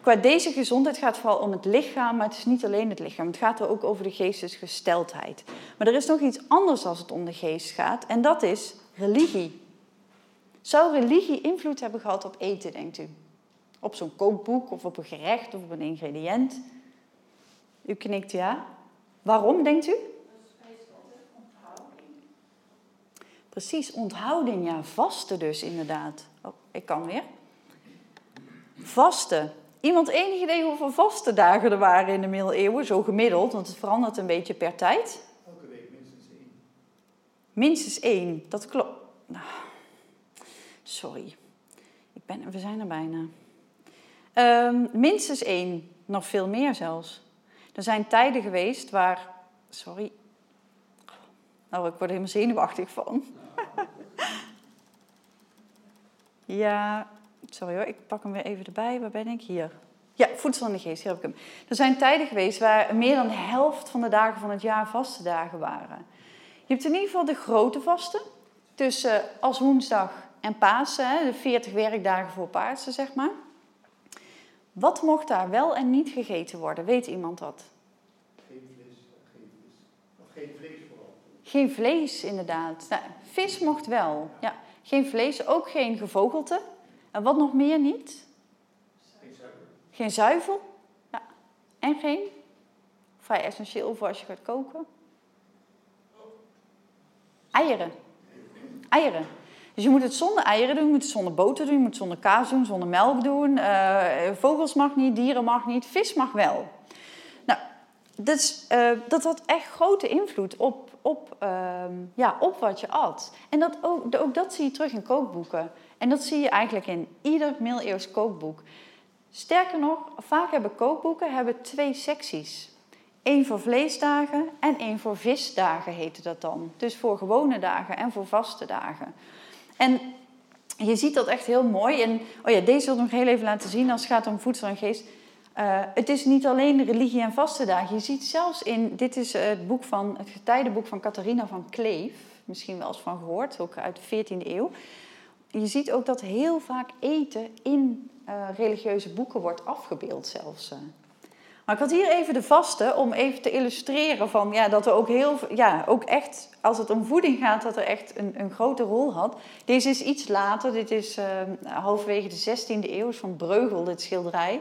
qua deze gezondheid gaat het vooral om het lichaam, maar het is niet alleen het lichaam. Het gaat er ook over de geestesgesteldheid. Maar er is nog iets anders als het om de geest gaat, en dat is religie. Zou religie invloed hebben gehad op eten, denkt u? Op zo'n kookboek of op een gerecht of op een ingrediënt? U knikt ja. Waarom, denkt u? Precies, onthouding, ja. Vasten dus, inderdaad. Oh, ik kan weer. Vasten. Iemand enig idee hoeveel vastendagen er waren in de middeleeuwen? Zo gemiddeld, want het verandert een beetje per tijd. Elke week minstens één. Minstens één, dat klopt. Nou, sorry, ik ben, we zijn er bijna. Ehm, minstens één, nog veel meer zelfs. Er zijn tijden geweest waar. Sorry. Nou, ik word er helemaal zenuwachtig van. Ja, sorry hoor, ik pak hem weer even erbij. Waar ben ik? Hier. Ja, voedsel en de geest, hier heb ik hem. Er zijn tijden geweest waar meer dan de helft van de dagen van het jaar vaste dagen waren. Je hebt in ieder geval de grote vasten, tussen als woensdag en Pasen, hè, de 40 werkdagen voor Pasen, zeg maar. Wat mocht daar wel en niet gegeten worden? Weet iemand dat? Geen vlees, geen vis. Of geen vlees vooral. Geen vlees, inderdaad. Nou, vis mocht wel. Ja, geen vlees, ook geen gevogelte. En wat nog meer niet? Geen zuiver. Geen zuivel. Ja. En geen? Vrij essentieel voor als je gaat koken. Eieren. Eieren. Dus je moet het zonder eieren doen, je moet het zonder boter doen, je moet het zonder kaas doen, zonder melk doen. Eh, vogels mag niet, dieren mag niet, vis mag wel. Nou, dus, eh, dat had echt grote invloed op, op, ehm, ja, op wat je at. En dat ook, dat zie je terug in kookboeken. En dat zie je eigenlijk in ieder middeleeuws kookboek. Sterker nog, vaak hebben kookboeken hebben twee secties. Eén voor vleesdagen en één voor visdagen heette dat dan. Dus voor gewone dagen en voor vaste dagen. En je ziet dat echt heel mooi. En oh ja, deze wil ik nog heel even laten zien als het gaat om voedsel en geest. Uh, het is niet alleen religie en vaste dagen. Je ziet zelfs in, dit is het boek van, het getijdenboek van Catharina van Kleef. Misschien wel eens van gehoord, ook uit de 14e eeuw. Je ziet ook dat heel vaak eten in uh, religieuze boeken wordt afgebeeld zelfs. Maar ik had hier even de vaste om even te illustreren van, ja, dat er ook heel, ja, ook echt, als het om voeding gaat, dat er echt een, een grote rol had. Deze is iets later, dit is uh, halverwege de 16e eeuw, van Breugel, dit schilderij.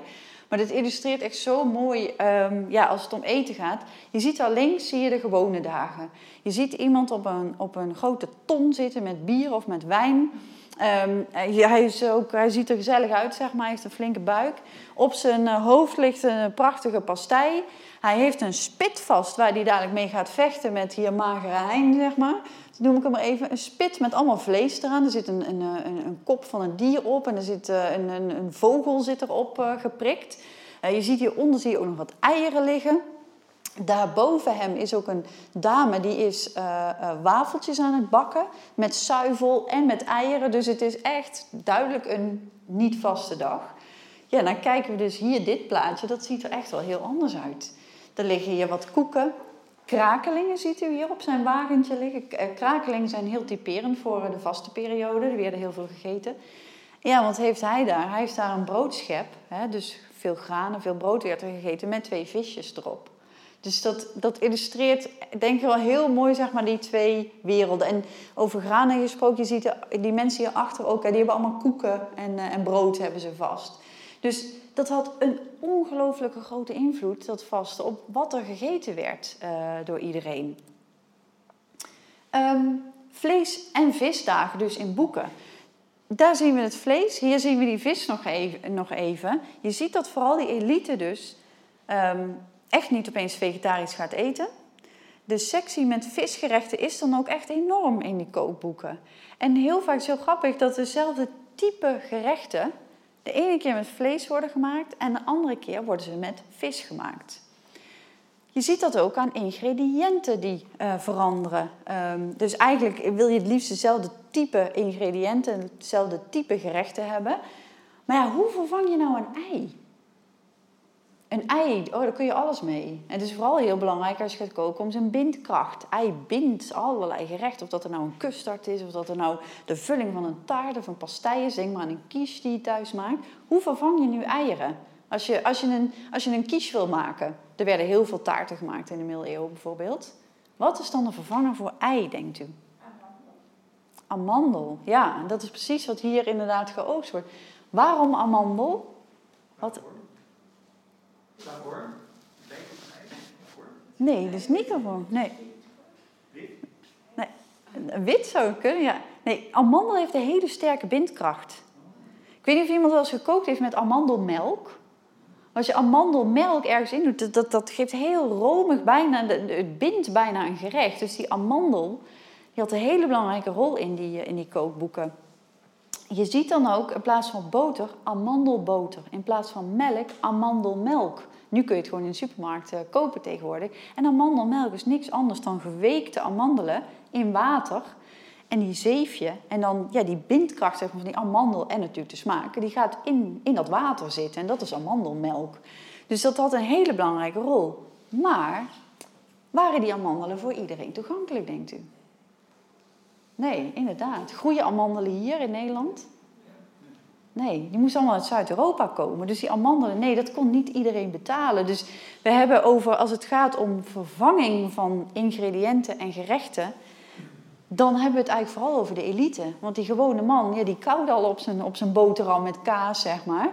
Maar dit illustreert echt zo mooi um, ja, als het om eten gaat. Je ziet daar links zie je de gewone dagen. Je ziet iemand op een, op een grote ton zitten met bier of met wijn. Um, hij, is ook, hij ziet er gezellig uit, zeg maar. Hij heeft een flinke buik. Op zijn uh, hoofd ligt een prachtige pastei. Hij heeft een spit vast waar hij dadelijk mee gaat vechten met hier magere hein, zeg maar. Noem ik hem maar even. Een spit met allemaal vlees eraan. Er zit een, een, een, een kop van een dier op en er zit uh, een, een, een, vogel zit erop uh, geprikt. je ziet hieronder zie je ook nog wat eieren liggen. Daarboven hem is ook een dame die is wafeltjes aan het bakken met zuivel en met eieren. Dus het is echt duidelijk een niet vaste dag. Ja, dan kijken we dus hier dit plaatje. Dat ziet er echt wel heel anders uit. Er liggen hier wat koeken. Krakelingen ziet u hier op zijn wagentje liggen. Krakelingen zijn heel typerend voor de vaste periode. Er werden heel veel gegeten. Ja, wat heeft hij daar? Hij heeft daar een broodschep. Hè? Dus veel granen, veel brood werd er gegeten met twee visjes erop. Dus dat, dat illustreert, denk ik wel heel mooi, zeg maar, die twee werelden. En over granen gesproken, je ziet die mensen hierachter ook, die hebben allemaal koeken en, uh, en brood hebben ze vast. Dus dat had een ongelooflijke grote invloed, dat vaste, op wat er gegeten werd uh, door iedereen. Um, vlees- en visdagen dus in boeken. Daar zien we het vlees, hier zien we die vis nog even. Nog even. Je ziet dat vooral die elite dus... Um, echt niet opeens vegetarisch gaat eten. De sectie met visgerechten is dan ook echt enorm in die kookboeken. En heel vaak is heel grappig dat dezelfde type gerechten de ene keer met vlees worden gemaakt en de andere keer worden ze met vis gemaakt. Je ziet dat ook aan ingrediënten die uh, veranderen. Um, dus eigenlijk wil je het liefst dezelfde type ingrediënten, hetzelfde type gerechten hebben. Maar ja, hoe vervang je nou een ei? Een ei, oh, daar kun je alles mee. En het is vooral heel belangrijk als je gaat koken om zijn bindkracht. Ei bindt allerlei gerechten. Of dat er nou een custard is, of dat er nou de vulling van een taart of een pastei is. Denk maar aan een quiche die je thuis maakt. Hoe vervang je nu eieren? Als je, als je, een, als je een quiche wil maken. Er werden heel veel taarten gemaakt in de middeleeuwen bijvoorbeeld. Wat is dan de vervanger voor ei, denkt u? Amandel. Ja. Dat is precies wat hier inderdaad geoogst wordt. Waarom amandel? Wat... Daarvoor? Nee, is niet daarvoor. Nee. Nee. Wit zou kunnen, ja. Nee, amandel heeft een hele sterke bindkracht. Ik weet niet of iemand wel eens gekookt heeft met amandelmelk. Als je amandelmelk ergens in doet, dat, dat, dat geeft heel romig bijna, het bindt bijna een gerecht. Dus die amandel, die had een hele belangrijke rol in die, in die kookboeken. Je ziet dan ook in plaats van boter amandelboter. In plaats van melk amandelmelk. Nu kun je het gewoon in de supermarkt uh, kopen tegenwoordig. En amandelmelk is niks anders dan geweekte amandelen in water. En die zeef je. En dan, ja, die bindkracht van die amandel en natuurlijk de smaak, die gaat in, in dat water zitten. En dat is amandelmelk. Dus dat had een hele belangrijke rol. Maar waren die amandelen voor iedereen toegankelijk, denkt u? Nee, inderdaad. Groeien amandelen hier in Nederland? Nee, die moesten allemaal uit Zuid-Europa komen. Dus die amandelen, nee, dat kon niet iedereen betalen. Dus we hebben over, als het gaat om vervanging van ingrediënten en gerechten, dan hebben we het eigenlijk vooral over de elite. Want die gewone man, ja, die koude al op zijn, op zijn boterham met kaas, zeg maar.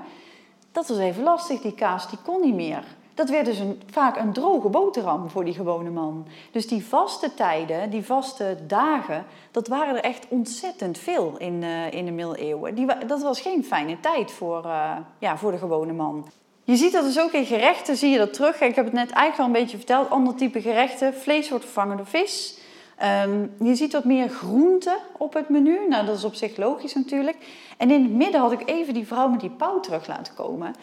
Dat was even lastig, die kaas, die kon niet meer. Dat werd dus vaak een droge boterham voor die gewone man. Dus die vaste tijden, die vaste dagen, dat waren er echt ontzettend veel in, uh, in de middeleeuwen. Die, dat was geen fijne tijd voor, uh, ja, voor de gewone man. Je ziet dat dus ook in gerechten, zie je dat terug. Ik heb het net eigenlijk al een beetje verteld, ander type gerechten. Vlees wordt vervangen door vis. Um, je ziet wat meer groenten op het menu. Nou, dat is op zich logisch natuurlijk. En in het midden had ik even die vrouw met die pauw terug laten komen.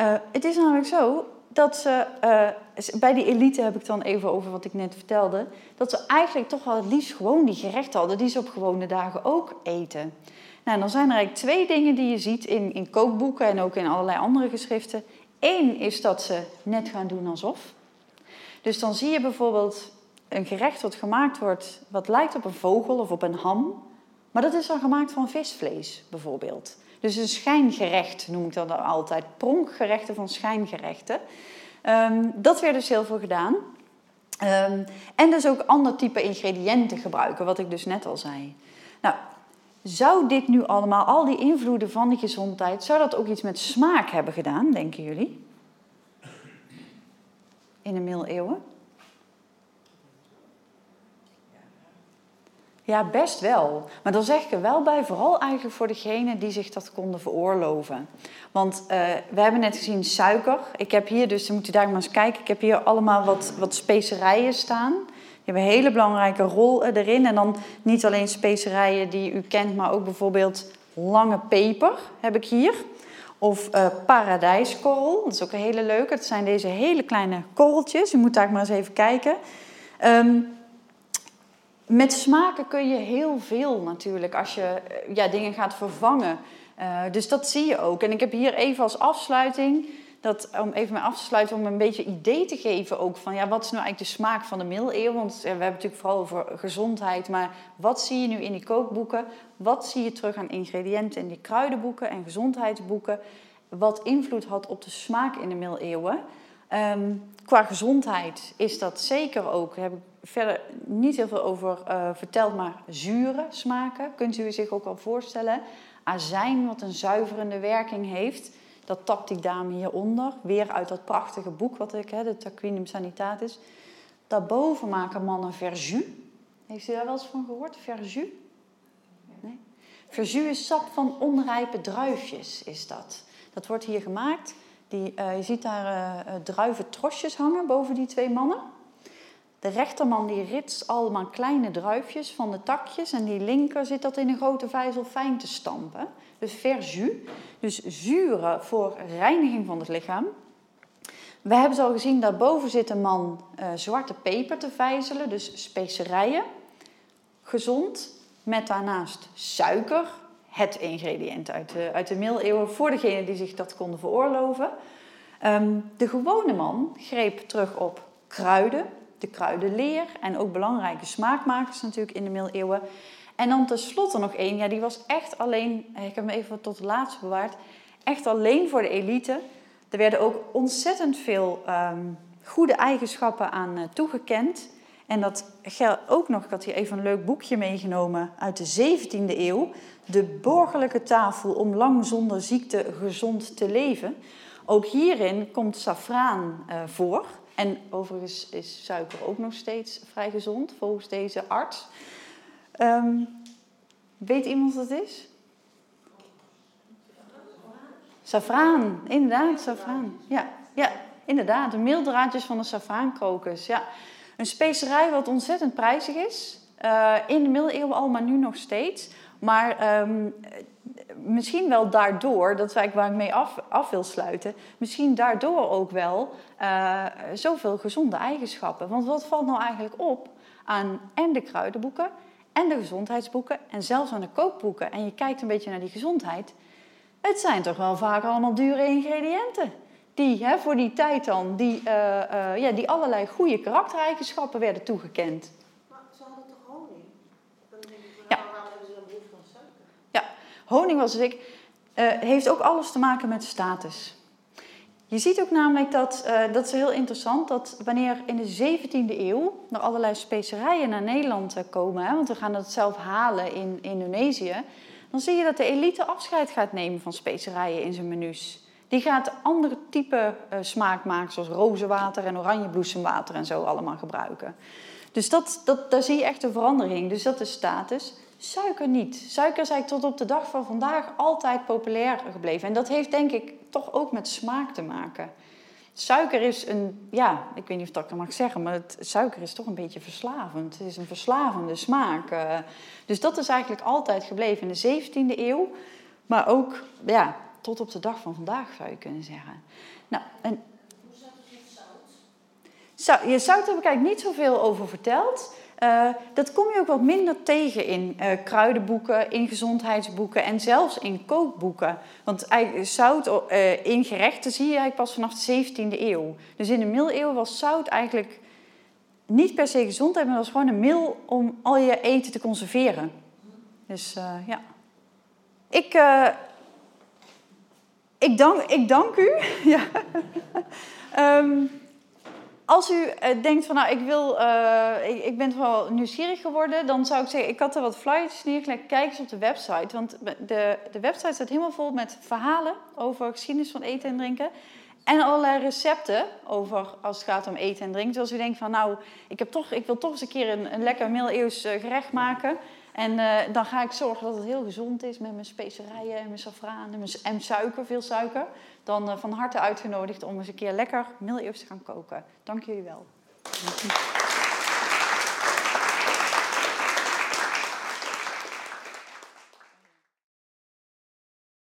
Uh, het is namelijk zo, dat ze, uh, bij die elite heb ik dan even over wat ik net vertelde, dat ze eigenlijk toch wel het liefst gewoon die gerechten hadden die ze op gewone dagen ook eten. Nou, dan zijn er eigenlijk twee dingen die je ziet in, in kookboeken en ook in allerlei andere geschriften. Eén is dat ze net gaan doen alsof. Dus dan zie je bijvoorbeeld een gerecht wat gemaakt wordt, wat lijkt op een vogel of op een ham, maar dat is dan gemaakt van visvlees bijvoorbeeld. Dus een schijngerecht noem ik dat dan altijd. Pronkgerechten van schijngerechten. Um, dat werd dus heel veel gedaan. Um, en dus ook ander type ingrediënten gebruiken, wat ik dus net al zei. Nou, zou dit nu allemaal, al die invloeden van die gezondheid, zou dat ook iets met smaak hebben gedaan, denken jullie? In de middeleeuwen? Ja, best wel. Maar dan zeg ik er wel bij, vooral eigenlijk voor degenen die zich dat konden veroorloven. Want uh, we hebben net gezien suiker. Ik heb hier, dus dan moet u daar maar eens kijken, ik heb hier allemaal wat, wat specerijen staan. Die hebben een hele belangrijke rol erin. En dan niet alleen specerijen die u kent, maar ook bijvoorbeeld lange peper heb ik hier. Of uh, paradijskorrel, dat is ook een hele leuke. Dat zijn deze hele kleine korreltjes. U moet daar maar eens even kijken. Um, met smaken kun je heel veel natuurlijk als je eh, ja, dingen gaat vervangen. Uh, dus dat zie je ook. En ik heb hier even als afsluiting, dat, om even mee af te sluiten, om een beetje idee te geven ook van ja, wat is nou eigenlijk de smaak van de middeleeuwen? Want we hebben natuurlijk vooral over gezondheid, maar wat zie je nu in die kookboeken? Wat zie je terug aan ingrediënten in die kruidenboeken en gezondheidsboeken? Wat invloed had op de smaak in de middeleeuwen? Um, qua gezondheid is dat zeker ook, daar heb ik verder niet heel veel over uh, verteld, maar zure smaken. Kunt u zich ook al voorstellen? Azijn, wat een zuiverende werking heeft. Dat tactiek dame hieronder. Weer uit dat prachtige boek wat ik, hè, de Taquinum Sanitatis. Daarboven maken mannen verjus. Heeft u daar wel eens van gehoord? Verjus? Nee? Is sap van onrijpe druifjes, is dat. Dat wordt hier gemaakt. Die, uh, je ziet daar uh, druiventrosjes hangen boven die twee mannen. De rechterman die ritst allemaal kleine druifjes van de takjes en die linker zit dat in een grote vijzel fijn te stampen. Dus verjus, dus zuren voor reiniging van het lichaam. We hebben al gezien, daarboven zit een man zwarte peper te vijzelen, dus specerijen. Gezond, met daarnaast suiker, het ingrediënt uit de, uit de middeleeuwen, voor degenen die zich dat konden veroorloven. Um, de gewone man greep terug op kruiden, de kruidenleer en ook belangrijke smaakmakers natuurlijk in de middeleeuwen. En dan tenslotte nog één, ja, die was echt alleen, ik heb hem even tot het laatste bewaard, echt alleen voor de elite. Er werden ook ontzettend veel um, goede eigenschappen aan uh, toegekend. En dat geldt ook nog, ik had hier even een leuk boekje meegenomen uit de 17e eeuw. De borgerlijke tafel om lang zonder ziekte gezond te leven. Ook hierin komt safraan uh, voor. En overigens is suiker ook nog steeds vrij gezond, volgens deze arts. Um, weet iemand wat het is? Safraan, inderdaad, safraan. Ja, ja inderdaad, de meeldraadjes van de safraankrokus. Ja. Een specerij wat ontzettend prijzig is. Uh, in de middeleeuwen al, maar nu nog steeds. Maar um, misschien wel daardoor, dat is waar ik mee af, af wil sluiten, misschien daardoor ook wel uh, zoveel gezonde eigenschappen. Want wat valt nou eigenlijk op aan en de kruidenboeken en de gezondheidsboeken en zelfs aan de kookboeken en je kijkt een beetje naar die gezondheid, het zijn toch wel vaak allemaal dure ingrediënten. Die hè, voor die tijd dan, die, eh, eh, ja, die allerlei goede karaktereigenschappen werden toegekend. Maar ze hadden toch honing? Van, Ja. nou, waarom hebben ze dan behoefte aan suiker? Honing was dus ik, eh, heeft ook alles te maken met status. Je ziet ook namelijk dat, dat is heel interessant, dat wanneer in de 17e eeuw er allerlei specerijen naar Nederland komen, hè, want we gaan dat zelf halen in Indonesië, dan zie je dat de elite afscheid gaat nemen van specerijen in zijn menus. Die gaat andere type eh, smaak maken, zoals rozenwater en oranjebloesemwater en zo allemaal gebruiken. Dus dat, dat, daar zie je echt een verandering. Dus dat is status. Suiker niet. Suiker is eigenlijk tot op de dag van vandaag altijd populair gebleven. En dat heeft denk ik toch ook met smaak te maken. Suiker is een, ja, ik weet niet of dat ik dat mag zeggen, maar het, suiker is toch een beetje verslavend. Het is een verslavende smaak. eh. dus dat is eigenlijk altijd gebleven in de 17e eeuw. Maar ook, ja, tot op de dag van vandaag zou je kunnen zeggen. Nou, en Hoe zat het met zout? Zou, je zout heb ik eigenlijk niet zoveel over verteld. Eh, dat kom je ook wat minder tegen in eh, kruidenboeken, in gezondheidsboeken en zelfs in kookboeken. Want zout eh, in gerechten zie je eigenlijk pas vanaf de 17e eeuw. Dus in de middeleeuwen was zout eigenlijk niet per se gezondheid, maar dat was gewoon een middel om al je eten te conserveren. Dus ja. Ik, ik, dank, ik dank u. ja. Ehm, als u eh, denkt van, nou, ik, wil, eh, ik, ben wel nieuwsgierig geworden, dan zou ik zeggen, ik had er wat flyers neergelegd. Kijk eens op de website, want de, de website staat helemaal vol met verhalen over geschiedenis van eten en drinken. En allerlei recepten over als het gaat om eten en drinken. Dus als u denkt van, nou, ik, heb toch, ik wil toch eens een keer een, een lekker middeleeuws eh, gerecht maken. En eh, dan ga ik zorgen dat het heel gezond is met mijn specerijen en mijn safraan en, mijn, suiker, veel suiker. Dan eh, van harte uitgenodigd om eens een keer lekker middeleeuws te gaan koken. Dank jullie wel.